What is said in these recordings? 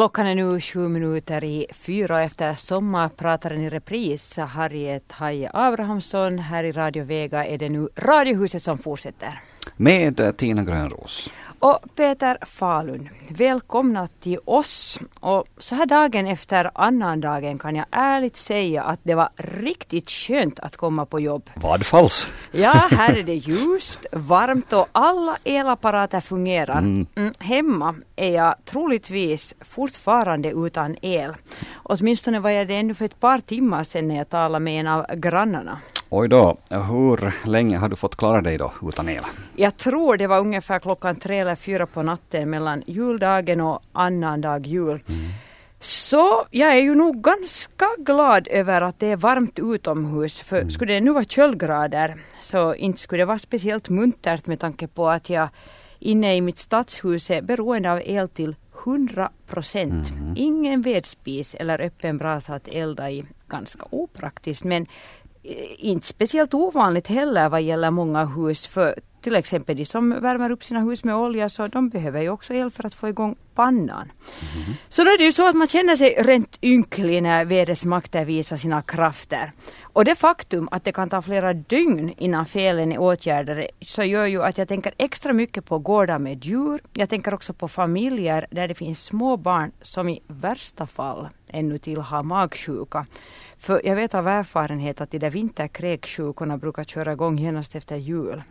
Klockan är nu sju minuter i fyra och efter sommarprataren i repris, Harriet Haje Abrahamsson. Här i Radio Vega är det nu Radiohuset som fortsätter. Med Tina Grönros. Och Peter Falun, välkomna till oss. Och så här dagen efter annandagen kan jag ärligt säga att det var riktigt skönt att komma på jobb. Vadfalls. Ja, här är det ljust, varmt och alla elapparater fungerar. Mm. Mm, hemma är jag troligtvis fortfarande utan el. Åtminstone var jag det ännu för ett par timmar sedan när jag talade med en av grannarna. Oj då, hur länge har du fått klara dig då utan el? Jag tror det var ungefär klockan tre eller fyra på natten mellan juldagen och annandag jul. Så jag är ju nog ganska glad över att det är varmt utomhus. För skulle det nu vara köldgrader så inte skulle det vara speciellt muntert med tanke på att jag inne i mitt stadshus är beroende av el till 100 procent. Ingen vedspis eller öppen brasa att elda i. Ganska opraktiskt men inte speciellt ovanligt heller vad gäller många hus. För till exempel de som värmer upp sina hus med olja så de behöver ju också el för att få igång pannan. Så då är det ju så att man känner sig rent ynklig när vädrets makter visar sina krafter. Och det faktum att det kan ta flera dygn innan felen är åtgärdade så gör ju att jag tänker extra mycket på gårdar med djur. Jag tänker också på familjer där det finns små barn som i värsta fall ännu till har magsjuka. För jag vet av erfarenhet att de där vinterkräksjukorna brukar köra igång genast efter jul.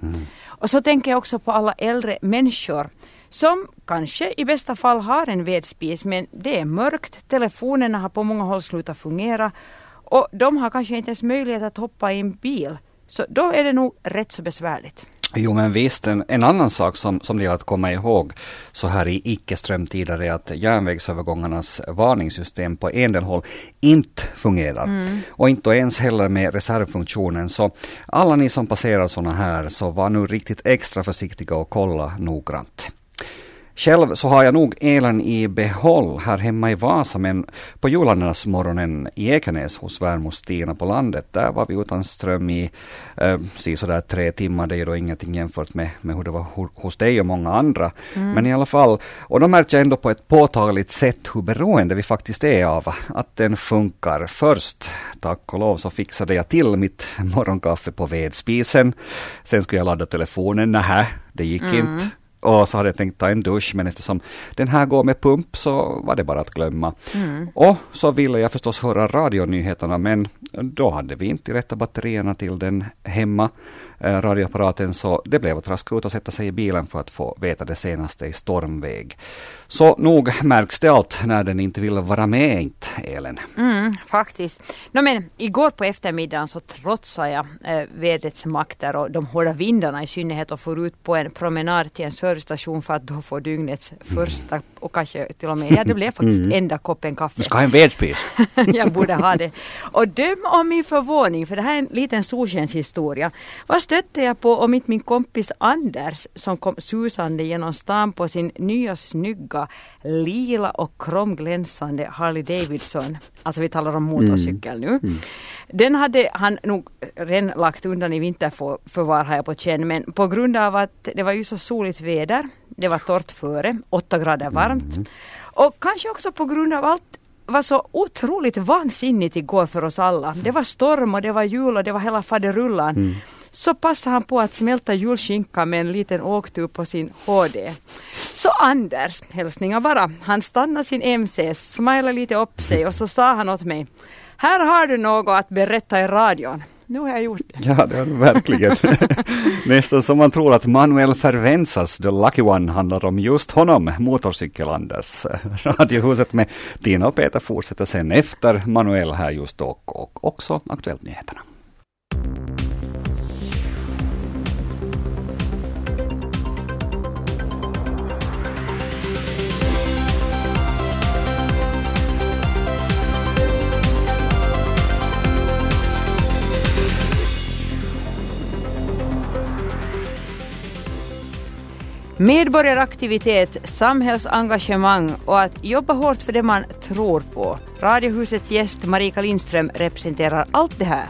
Och så tänker jag också på alla äldre människor som kanske i bästa fall har en vedspis men det är mörkt, telefonerna har på många håll slutat fungera och de har kanske inte ens möjlighet att hoppa i en bil. Så då är det nog rätt så besvärligt. Jo men visst, en, en annan sak som, som det gäller att komma ihåg så här i icke-strömtider är att järnvägsövergångarnas varningssystem på en del håll inte fungerar. Och inte ens heller med reservfunktionen. Så alla ni som passerar sådana här, så var nu riktigt extra försiktiga och kolla noggrant. Själv så har jag nog elen i behåll här hemma i Vasa, men på morgonen i Ekenäs hos svärmor Stina på landet, där var vi utan ström i eh, sådär tre timmar. Det är ju då ingenting jämfört med, med hur det var ho- hos dig och många andra. Men i alla fall, och då märkte jag ändå på ett påtagligt sätt hur beroende vi faktiskt är av att den funkar. Först, tack och lov, så fixade jag till mitt morgonkaffe på vedspisen. Sen skulle jag ladda telefonen, nähä, det gick inte. Och så hade jag tänkt ta en dusch, men eftersom den här går med pump så var det bara att glömma. Och så ville jag förstås höra radionyheterna, men då hade vi inte rätta batterierna till den hemma, eh, radioapparaten, så det blev att raska ut och sätta sig i bilen för att få veta det senaste i stormväg. Så nog märks det allt när den inte vill vara med, inte elen. Mm, faktiskt. No, men, igår på eftermiddagen så trotsade jag eh, vädrets makter och de hårda vindarna i synnerhet och for ut på en promenad till en servicestation för att då få dygnets första och kanske till och med, ja det blev faktiskt enda koppen kaffe. Du ska ha en vedspis. jag borde ha det. Och döm om min förvåning, för det här är en liten solskenshistoria. Vad stötte jag på om inte min kompis Anders som kom susande genom stan på sin nya snygga lila och kromglänsande Harley Davidson. Alltså vi talar om motorcykel nu. Den hade han nog redan lagt undan i vinterförvar har jag på känn. Men på grund av att det var ju så soligt väder, det var torrt före, åtta grader varmt. Och kanske också på grund av allt var så otroligt vansinnigt igår för oss alla. Det var storm och det var jul och det var hela faderullan. Så passade han på att smälta julskinkan med en liten åktur på sin HD. Så Anders, hälsningar bara, han stannade sin MC, smilade lite upp sig och så sa han åt mig Här har du något att berätta i radion. Nu har jag gjort det. Ja, det är det verkligen. Nästan som man tror att Manuel Fervenzas The Lucky One handlar om just honom, Motorcykel-Anders. Radiohuset med Tina och Peter fortsätter sen efter Manuel här just då och också Aktuellt Nyheterna. Medborgaraktivitet, samhällsengagemang och att jobba hårt för det man tror på. Radiohusets gäst Marika Lindström representerar allt det här.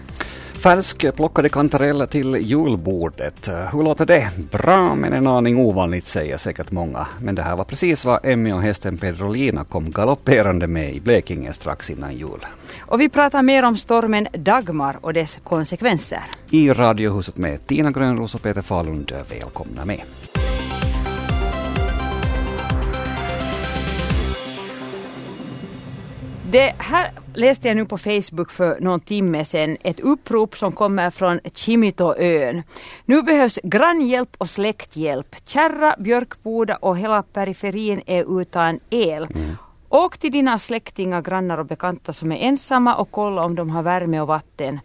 Färsk plockade kantareller till julbordet. Hur låter det? Bra, men en aning ovanligt säger säkert många. Men det här var precis vad Emmy och hästen Pedrolina kom galopperande med i Blekinge strax innan jul. Och vi pratar mer om stormen Dagmar och dess konsekvenser. I Radiohuset med Tina Grönros och Peter Falund. Välkomna med. Det här läste jag nu på Facebook för någon timme sedan. Ett upprop som kommer från Kimitoön. Nu behövs grannhjälp och släkthjälp. Kärra, Björkboda och hela periferin är utan el. Mm. Åk till dina släktingar, grannar och bekanta som är ensamma och kolla om de har värme och vatten.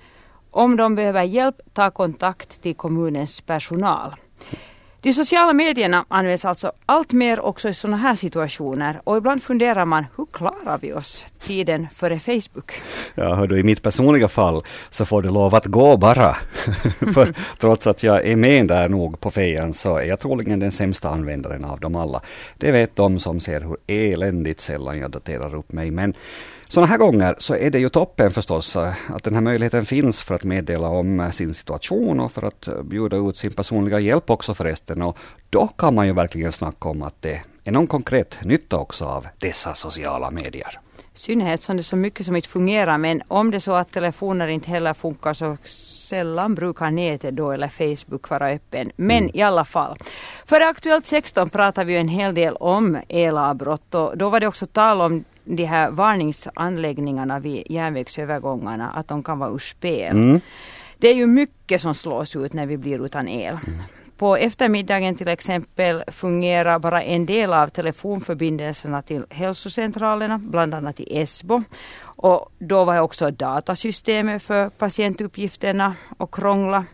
Om de behöver hjälp, ta kontakt till kommunens personal. De sociala medierna används alltså allt mer också i sådana här situationer och ibland funderar man hur klarar vi oss tiden före Facebook? Ja, hör du, i mitt personliga fall så får du lov att gå bara. För trots att jag är med där nog på fejan så är jag troligen den sämsta användaren av dem alla. Det vet de som ser hur eländigt sällan jag daterar upp mig. Men sådana här gånger så är det ju toppen förstås eh, att den här möjligheten finns för att meddela om eh, sin situation och för att eh, bjuda ut sin personliga hjälp också förresten. Och då kan man ju verkligen snacka om att det är någon konkret nytta också av dessa sociala medier. Synnerhet som det är så mycket som inte fungerar men om det är så att telefoner inte heller funkar så sällan brukar nätet då eller Facebook vara öppen. Men mm. i alla fall. För Aktuellt 16 pratar vi en hel del om elavbrott och då var det också tal om de här varningsanläggningarna vid järnvägsövergångarna, att de kan vara ur spel. Mm. Det är ju mycket som slås ut när vi blir utan el. Mm. På eftermiddagen till exempel fungerar bara en del av telefonförbindelserna till hälsocentralerna, bland annat i Esbo. Och då var också datasystemet för patientuppgifterna och krångla.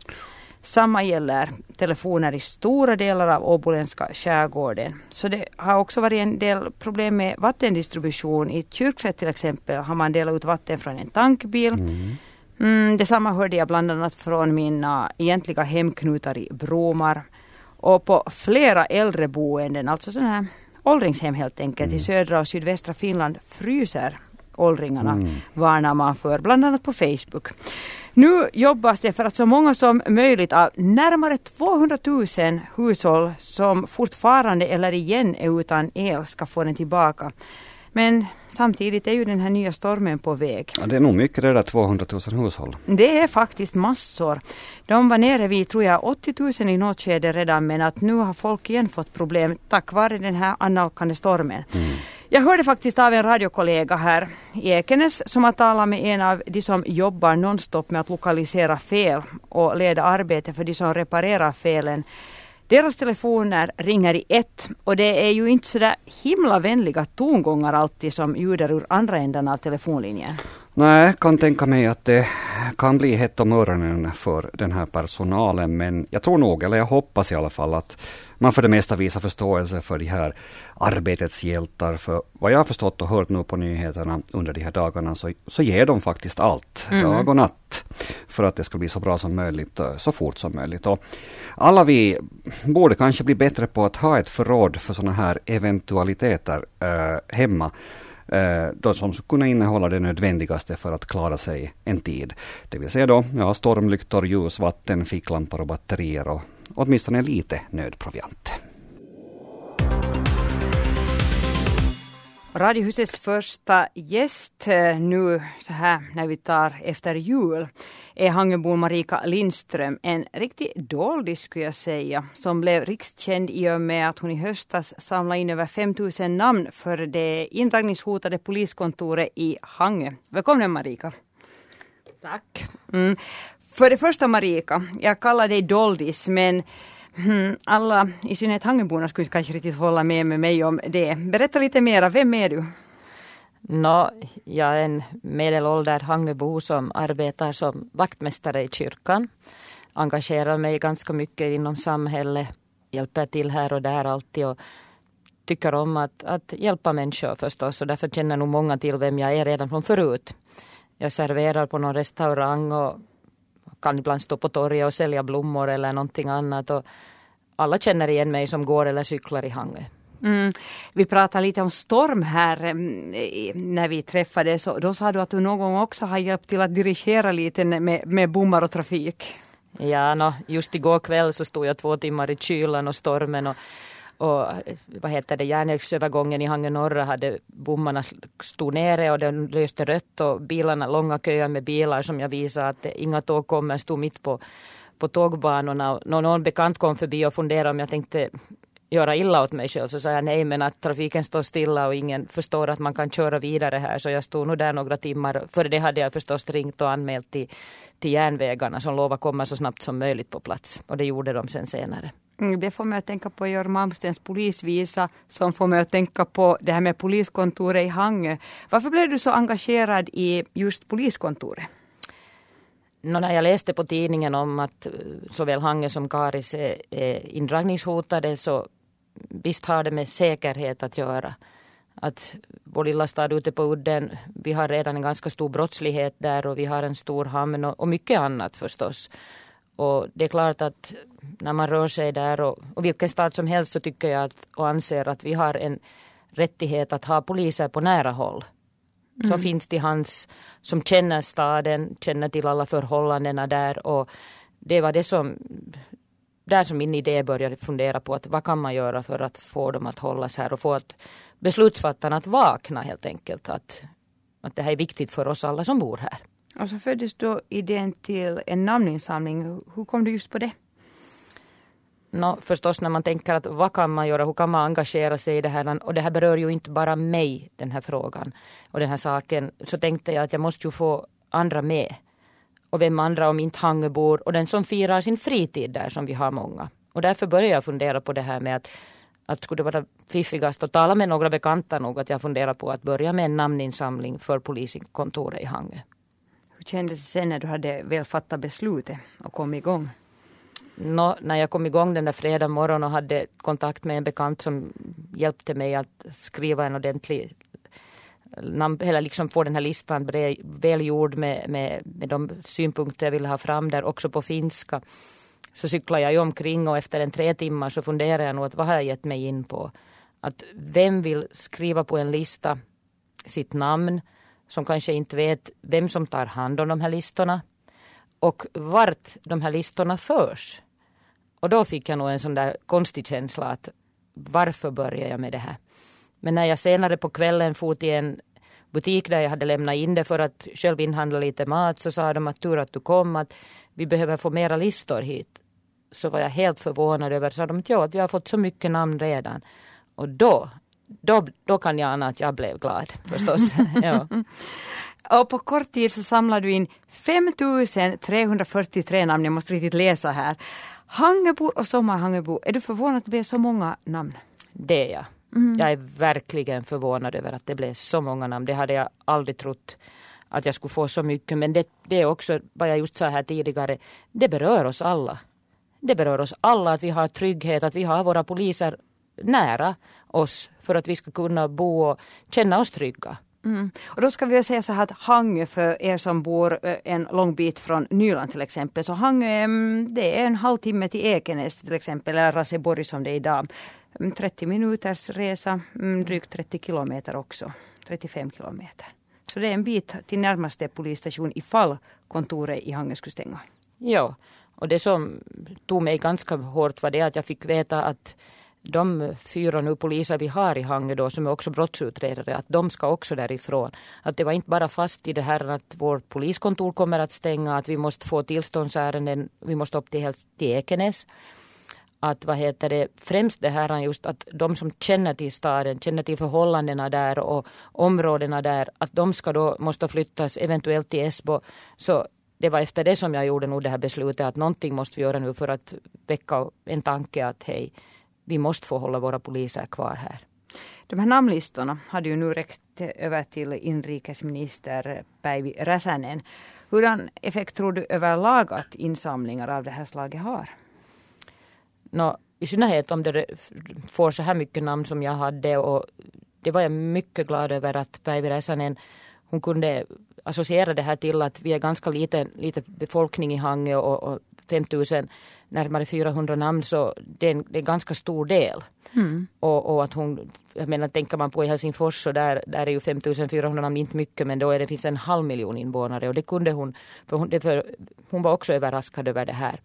Samma gäller telefoner i stora delar av åboländska skärgården. Så det har också varit en del problem med vattendistribution. I Kyrkslätt till exempel har man delat ut vatten från en tankbil. Mm. Mm, detsamma hörde jag bland annat från mina egentliga hemknutar i Bromar. Och på flera äldreboenden, alltså sådana här åldringshem helt enkelt, mm. i södra och sydvästra Finland fryser åldringarna, mm. varnar man för, bland annat på Facebook. Nu jobbas det för att så många som möjligt av närmare 200 000 hushåll som fortfarande eller igen är utan el ska få den tillbaka. Men samtidigt är ju den här nya stormen på väg. Ja, det är nog mycket det där 200 000 hushåll. Det är faktiskt massor. De var nere vid, tror jag, 80 000 i något skede redan men att nu har folk igen fått problem tack vare den här annalkande stormen. Mm. Jag hörde faktiskt av en radiokollega här i Ekenäs som har talat med en av de som jobbar nonstop med att lokalisera fel och leda arbete för de som reparerar felen. Deras telefoner ringer i ett och det är ju inte sådär himla vänliga tongångar alltid som ljuder ur andra änden av telefonlinjen. Nej, kan tänka mig att det kan bli hett om öronen för den här personalen men jag tror nog, eller jag hoppas i alla fall att man för det mesta visar förståelse för de här arbetets hjältar. För vad jag har förstått och hört nu på nyheterna under de här dagarna så, så ger de faktiskt allt, mm. dag och natt, för att det ska bli så bra som möjligt, så fort som möjligt. Och alla vi borde kanske bli bättre på att ha ett förråd för sådana här eventualiteter eh, hemma eh, Eh, då som skulle kunna innehålla det nödvändigaste för att klara sig en tid. Det vill säga då ja, stormlyktor, ljus, vatten, ficklampor och batterier och åtminstone lite nödproviant. Radiohusets första gäst eh, nu så här när vi tar efter jul är Hangebon Marika Lindström. En riktig doldis skulle jag säga som blev rikskänd i och med att hon i höstas samlade in över 5000 namn för det indragningshotade poliskontoret i Hangö. Välkommen Marika. Tack. Mm. För det första Marika, jag kallar dig doldis men Mm, alla, i synnerhet Hangöborna, skulle kanske riktigt hålla med, med mig om det. Berätta lite mera, vem är du? No, jag är en medelålder Hangöbo som arbetar som vaktmästare i kyrkan. Engagerar mig ganska mycket inom samhället, hjälper till här och där alltid och tycker om att, att hjälpa människor förstås och därför känner nog många till vem jag är redan från förut. Jag serverar på någon restaurang och kan ibland stå på torget och sälja blommor eller någonting annat. Och alla känner igen mig som går eller cyklar i Hangö. Mm. Vi pratade lite om storm här mm, när vi träffades och då sa du att du någon gång också har hjälpt till att dirigera lite med, med bommar och trafik. Ja, no, just igår kväll så stod jag två timmar i kylan och stormen och, och vad heter det, järnvägsövergången i Hangö norra hade bommarna stod nere och den löste rött och bilarna, långa köer med bilar som jag visade att inga tåg kommer, stod mitt på, på tågbanorna. Någon, någon bekant kom förbi och funderade om jag tänkte göra illa åt mig själv så sa jag nej men att trafiken står stilla och ingen förstår att man kan köra vidare här så jag stod nog där några timmar. Före det hade jag förstås ringt och anmält till, till järnvägarna som lovade komma så snabbt som möjligt på plats och det gjorde de sen senare. Mm, det får mig att tänka på Georg Malmstens polisvisa som får mig att tänka på det här med poliskontoret i Hangö. Varför blev du så engagerad i just poliskontoret? No, när jag läste på tidningen om att eh, såväl Hangö som Karis är, är indragningshotade så visst har det med säkerhet att göra. Att vår lilla stad ute på udden, vi har redan en ganska stor brottslighet där och vi har en stor hamn och, och mycket annat förstås. Och det är klart att när man rör sig där och, och vilken stad som helst så tycker jag att, och anser att vi har en rättighet att ha poliser på nära håll. Mm. Som finns till hands, som känner staden, känner till alla förhållandena där och det var det som där som min idé började fundera på att vad kan man göra för att få dem att hållas här och få att beslutsfattarna att vakna helt enkelt. Att, att det här är viktigt för oss alla som bor här. Och så föddes då idén till en namninsamling. Hur kom du just på det? No, förstås när man tänker att vad kan man göra, hur kan man engagera sig i det här och det här berör ju inte bara mig den här frågan och den här saken så tänkte jag att jag måste ju få andra med. Och vem andra om inte Hangöbor och den som firar sin fritid där som vi har många. Och därför började jag fundera på det här med att att skulle det vara fiffigast att tala med några bekanta nog att jag funderar på att börja med en namninsamling för poliskontoret i Hangö. Hur kändes det sen när du hade väl fattat beslutet och kom igång? No, när jag kom igång den där fredag morgon och hade kontakt med en bekant som hjälpte mig att skriva en ordentlig eller liksom få den här listan välgjord med, med, med de synpunkter jag ville ha fram där också på finska. Så cyklar jag ju omkring och efter en tre timmar så funderar jag nog att vad har jag gett mig in på? Att vem vill skriva på en lista sitt namn som kanske inte vet vem som tar hand om de här listorna och vart de här listorna förs. Och då fick jag nog en sån där konstig känsla att varför börjar jag med det här? Men när jag senare på kvällen for till en butik där jag hade lämnat in det för att själv inhandla lite mat så sa de att tur att du kom att vi behöver få mera listor hit. Så var jag helt förvånad över, sa de att ja, att vi har fått så mycket namn redan. Och då, då, då kan jag ana att jag blev glad förstås. ja. Och på kort tid så samlade du in 5343 namn, jag måste riktigt läsa här. Hangebo och Sommarhangebo, är du förvånad att det blev så många namn? Det är jag. Mm. Jag är verkligen förvånad över att det blev så många namn. Det hade jag aldrig trott att jag skulle få så mycket. Men det, det är också vad jag just sa här tidigare. Det berör oss alla. Det berör oss alla att vi har trygghet, att vi har våra poliser nära oss för att vi ska kunna bo och känna oss trygga. Mm. Och då ska vi säga så här att Hangö för er som bor eh, en lång bit från Nyland till exempel. Så Hangö det är en halvtimme till Ekenäs till exempel eller Raseborg som det är idag. Mm, 30 minuters resa, mm, drygt 30 kilometer också. 35 kilometer. Så det är en bit till närmaste polisstation ifall kontoret i Hangö skulle stänga. Ja, och det som tog mig ganska hårt var det att jag fick veta att de fyra nu poliser vi har i Hangö då, som är också brottsutredare, att de ska också därifrån. Att det var inte bara fast i det här att vårt poliskontor kommer att stänga, att vi måste få tillståndsärenden, vi måste upp till, till Ekenäs. Att vad heter det, främst det här just att de som känner till staden, känner till förhållandena där och områdena där, att de ska då måste flyttas eventuellt till Esbo. Så det var efter det som jag gjorde nog det här beslutet att någonting måste vi göra nu för att väcka en tanke att hej, vi måste få hålla våra poliser kvar här. De här namnlistorna hade ju nu räckt över till inrikesminister Päivi Räsänen. Hurdan effekt tror du överlag att insamlingar av det här slaget har? No, I synnerhet om det får så här mycket namn som jag hade och det var jag mycket glad över att Päivi Räsänen hon kunde associera det här till att vi är ganska liten, liten befolkning i Hangö och, och 5000, närmare 400 namn så det är en, det är en ganska stor del. Mm. Och, och, att hon, jag menar tänker man på i Helsingfors så där, där är ju 5400 namn inte mycket men då är det finns en halv miljon invånare och det kunde hon, för hon, det för, hon var också överraskad över det här.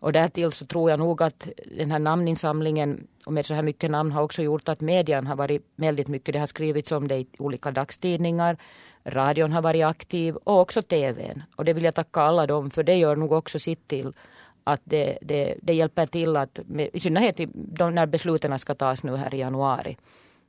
Och därtill så tror jag nog att den här namninsamlingen och med så här mycket namn har också gjort att medien har varit väldigt mycket, det har skrivits om det i olika dagstidningar, radion har varit aktiv och också tvn. Och det vill jag tacka alla dem för det gör nog också sitt till att det, det, det hjälper till att, i synnerhet de, när besluten ska tas nu här i januari,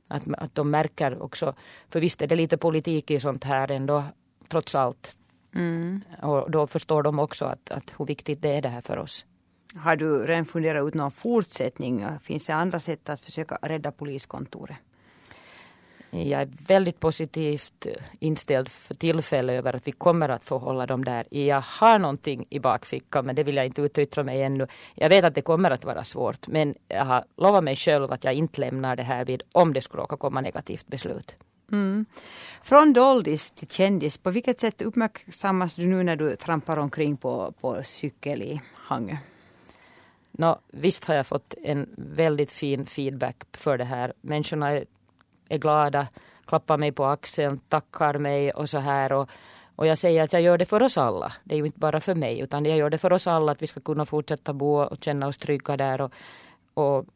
att, att de märker också, för visst är det lite politik i sånt här ändå, trots allt. Mm. Och då förstår de också att, att hur viktigt det är det här för oss. Har du redan funderat ut någon fortsättning? Finns det andra sätt att försöka rädda poliskontoret? Jag är väldigt positivt inställd för tillfället över att vi kommer att få hålla dem där. Jag har någonting i bakfickan men det vill jag inte utyttra mig ännu. Jag vet att det kommer att vara svårt men jag har lovat mig själv att jag inte lämnar det här vid om det skulle råka komma negativt beslut. Mm. Från doldis till kändis, på vilket sätt uppmärksammas du nu när du trampar omkring på, på cykel i Hangö? No, visst har jag fått en väldigt fin feedback för det här. Människorna är, är glada, klappar mig på axeln, tackar mig och så här. Och, och jag säger att jag gör det för oss alla. Det är ju inte bara för mig utan jag gör det för oss alla att vi ska kunna fortsätta bo och känna oss trygga där. Och, och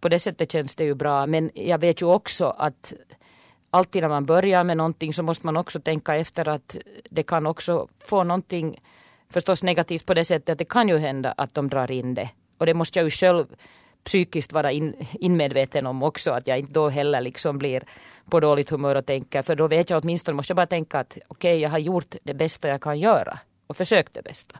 på det sättet känns det ju bra. Men jag vet ju också att alltid när man börjar med någonting så måste man också tänka efter att det kan också få någonting förstås negativt på det sättet att det kan ju hända att de drar in det och det måste jag ju själv psykiskt vara in, inmedveten om också. Att jag inte då heller liksom blir på dåligt humör och tänker. För då vet jag åtminstone, måste jag bara tänka att okej, okay, jag har gjort det bästa jag kan göra. Och försökt det bästa.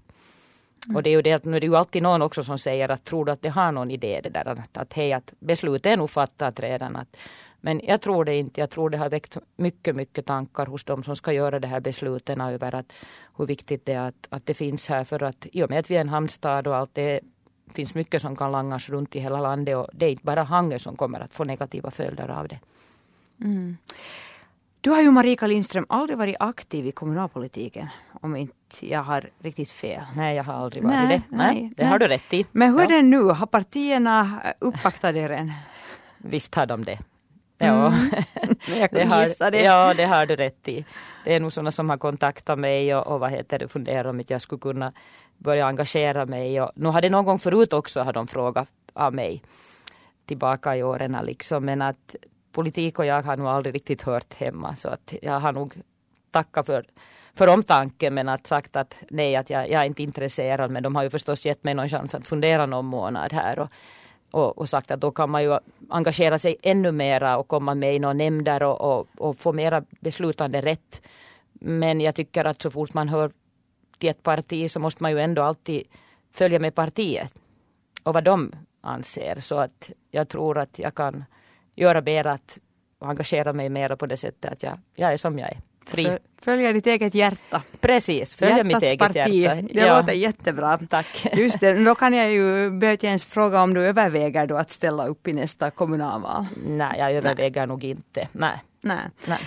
Mm. Och det är ju det att nu är det ju alltid någon också som säger att tror du att det har någon idé det där att, att hej att beslutet är nog fattat redan. Att, men jag tror det inte. Jag tror det har väckt mycket, mycket tankar hos de som ska göra det här besluten över att hur viktigt det är att, att det finns här för att i och med att vi är en hamnstad och allt det finns mycket som kan langas runt i hela landet och det är inte bara Hangö som kommer att få negativa följder av det. Mm. Du har ju Marika Lindström aldrig varit aktiv i kommunalpolitiken om inte jag har riktigt fel. Nej, jag har aldrig varit nej, det. Nej, nej det har du rätt i. Men hur ja. är det nu? Har partierna uppvaktat er än? Visst har de det. Ja. Mm. jag det har, det. Ja, det har du rätt i. Det är nog sådana som har kontaktat mig och, och vad heter det, funderar om att jag skulle kunna börja engagera mig. Och, nu har det någon gång förut också har de frågat av mig tillbaka i åren liksom. Men att politik och jag har nog aldrig riktigt hört hemma. Så att jag har nog tackat för, för omtanken men att sagt att nej, att jag, jag är inte intresserad. Men de har ju förstås gett mig någon chans att fundera någon månad här. Och, och, och, sagt att då kan man ju engagera sig ännu mera och komma med i några nämnder och, och, och få mera beslutande rätt. Men jag tycker att så fort man hör till ett parti så måste man ju ändå alltid följa med partiet och vad de anser. Så att jag tror att jag kan göra mer att engagera mig mer på det sättet att jag, jag är som jag är. Fri. Följa ditt eget hjärta. Precis, följa Hjärtats mitt eget parti. hjärta. Det ja. låter jättebra. Tack. Just det, då kan jag ju ens fråga om du överväger då att ställa upp i nästa kommunalval? Nej, jag överväger Nej. nog inte. Nej. Nej. Nej.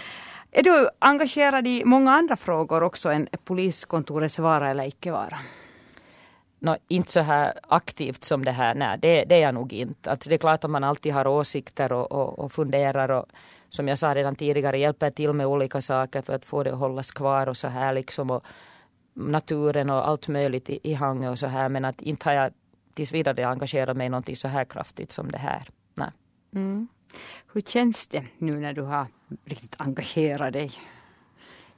Är du engagerad i många andra frågor också än poliskontorets vara eller icke vara? No, inte så här aktivt som det här, nej det, det är jag nog inte. Alltså det är klart att man alltid har åsikter och, och, och funderar och som jag sa redan tidigare hjälper till med olika saker för att få det att hållas kvar och så här liksom och naturen och allt möjligt i, i Hangö och så här men att inte har jag tills vidare engagerat mig i någonting så här kraftigt som det här. Nej. Mm. Hur känns det nu när du har riktigt engagerat dig?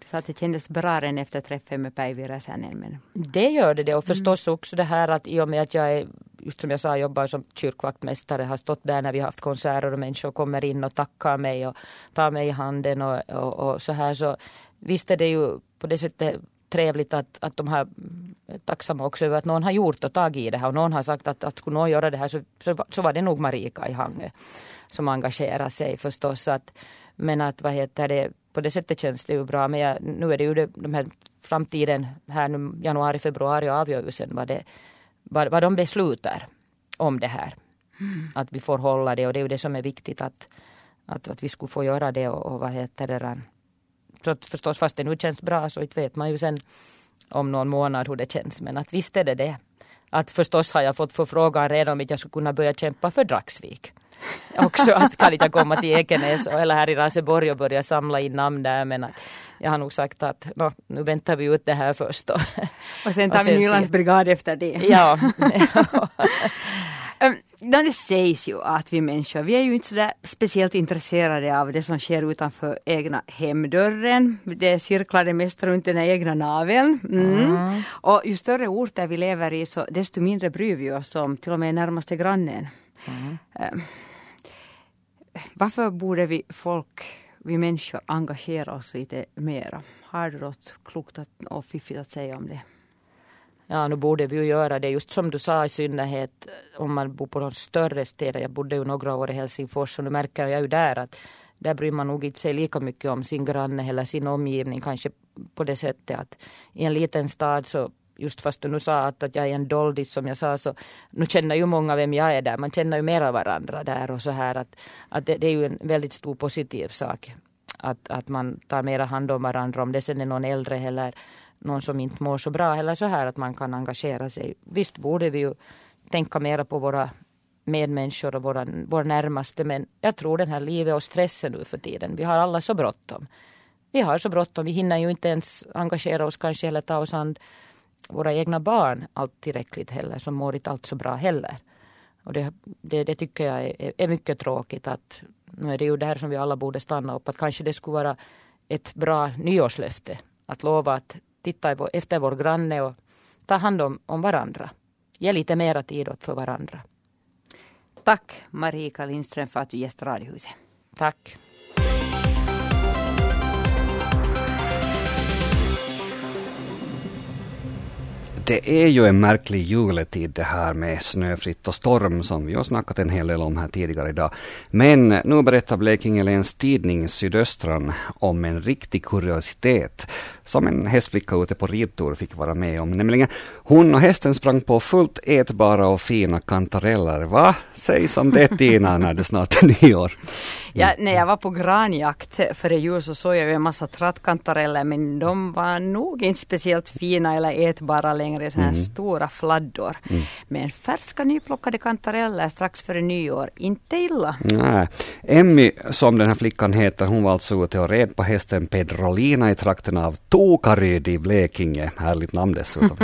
Du sa att det kändes bra redan efter träffen med Päivi Räsänen. Men... Det gör det, det och förstås mm. också det här att i och med att jag är, just som jag sa, jobbar som kyrkvaktmästare, har stått där när vi har haft konserter och människor kommer in och tackar mig och tar mig i handen och, och, och så här så visst är det ju på det sättet trevligt att, att de har tacksamma också över att någon har gjort och tagit i det här och någon har sagt att, att skulle någon göra det här så, så, så var det nog Marika i Hangö som engagerar sig förstås. Att, men att vad heter det, på det sättet känns det ju bra. Men jag, nu är det ju det, de här framtiden här nu januari, februari avgör ju sen vad, det, vad, vad de beslutar om det här. Mm. Att vi får hålla det och det är ju det som är viktigt att, att, att vi skulle få göra det och, och vad heter det. Så förstås fast det nu känns bra så inte vet man ju sen om någon månad hur det känns. Men att visst är det det. att förstås har jag fått förfrågan redan om jag skulle kunna börja kämpa för Dragsvik. Också att kan inte komma till Ekenäs eller här i Raseborg och börja samla in namn där men att jag har nog sagt att no, nu väntar vi ut det här först. Då. Och sen tar vi Nylands brigad efter det. Ja. Um, det sägs ju att vi människor, vi är ju inte så speciellt intresserade av det som sker utanför egna hemdörren. Det cirklar det mest runt den egna naveln. Mm. Mm. Och ju större orter vi lever i, så desto mindre bryr vi oss om till och med närmaste grannen. Mm. Varför borde vi folk, vi människor, engagera oss lite mera? Har du något klokt och fiffigt att säga om det? Ja, nu borde vi ju göra det. Just som du sa i synnerhet om man bor på de större städer. Jag bodde ju några år i Helsingfors och nu märker jag ju där att där bryr man nog inte sig lika mycket om sin granne eller sin omgivning. Kanske på det sättet att i en liten stad så just fast du nu sa att, att jag är en doldis som jag sa så nu känner ju många vem jag är där. Man känner ju mera varandra där och så här att, att det, det är ju en väldigt stor positiv sak. Att, att man tar mera hand om varandra om det sen är någon äldre eller någon som inte mår så bra eller så här att man kan engagera sig. Visst borde vi ju tänka mera på våra medmänniskor och våra, våra närmaste men jag tror den här livet och stressen nu för tiden. Vi har alla så bråttom. Vi har så bråttom. Vi hinner ju inte ens engagera oss kanske eller ta oss an våra egna barn allt tillräckligt heller som mår inte allt så bra heller. Och det, det, det tycker jag är, är, mycket tråkigt att nu är det ju där som vi alla borde stanna upp att kanske det skulle vara ett bra nyårslöfte att lova att titta efter vår granne och ta hand om, om varandra. Ge lite mera tid åt för varandra. Tack Marika Lindström för att du gästade Radiohuset. Tack. Det är ju en märklig juletid det här med snöfritt och storm som vi har snackat en hel del om här tidigare idag. Men nu berättar Blekinge Läns Tidning Sydöstran om en riktig kuriositet som en hästflicka ute på ridtur fick vara med om. Nämligen hon och hästen sprang på fullt ätbara och fina kantareller. Va? Säg som det Tina när det snart är nyår. Ja, när jag var på granjakt före jul så såg jag en massa trattkantareller men de var nog inte speciellt fina eller ätbara längre, sådana här mm. stora fladdor. Mm. Men färska nyplockade kantareller strax före nyår, inte illa. Nej. Emmy, som den här flickan heter, hon var alltså ute och red på hästen Pedrolina i trakten av Tokaryd i Blekinge, härligt namn dessutom.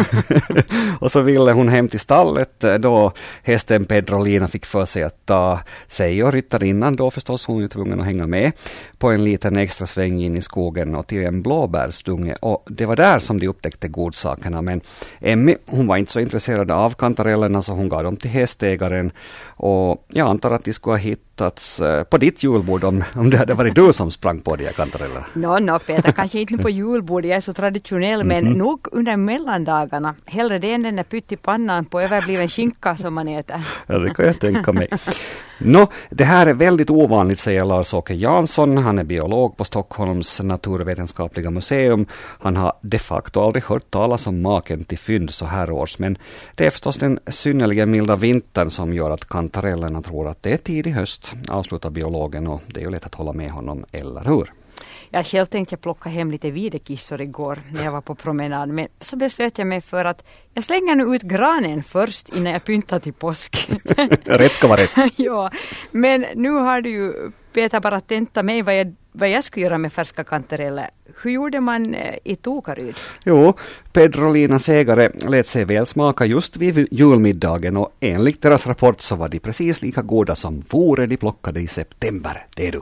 och så ville hon hem till stallet då hästen Pedrolina fick för sig att ta sig och ryttarinnan då förstås, hon ju tvungen att hänga med på en liten extra sväng in i skogen och till en blåbärsdunge och det var där som de upptäckte godsakerna men Emmy hon var inte så intresserad av kantarellerna så hon gav dem till hästägaren och jag antar att de skulle ha hittats eh, på ditt julbord om, om det hade varit du som sprang på de här kantarellerna. Nå, no, no, Peter, kanske inte på julbordet, jag är så traditionell, men mm -hmm. nog under mellandagarna. Hellre det än den där pyttipannan på överbliven skinka som man äter. Ja, det kan jag tänka mig. Nå, det här är väldigt ovanligt, säger Lars-Åke Jansson. Han är biolog på Stockholms naturvetenskapliga museum. Han har de facto aldrig hört talas om maken till fynd så här års, men det är förstås den synnerligen milda vintern som gör att kantarellerna tror att det är tidig höst, avslutar biologen och det är ju lätt att hålla med honom, eller hur? Jag själv tänkte jag plocka hem lite videkissor igår när jag var på promenad. Men så beslöt jag mig för att jag slänger nu ut granen först innan jag pyntar till påsk. rätt ska vara rätt. ja, men nu har du ju Peter bara tentat mig vad jag, vad jag skulle göra med färska kantareller. Hur gjorde man eh, i Tokaryd? Jo, Pedrolinas ägare lät sig väl smaka just vid julmiddagen och enligt deras rapport så var de precis lika goda som vore de plockade i september. Det är du.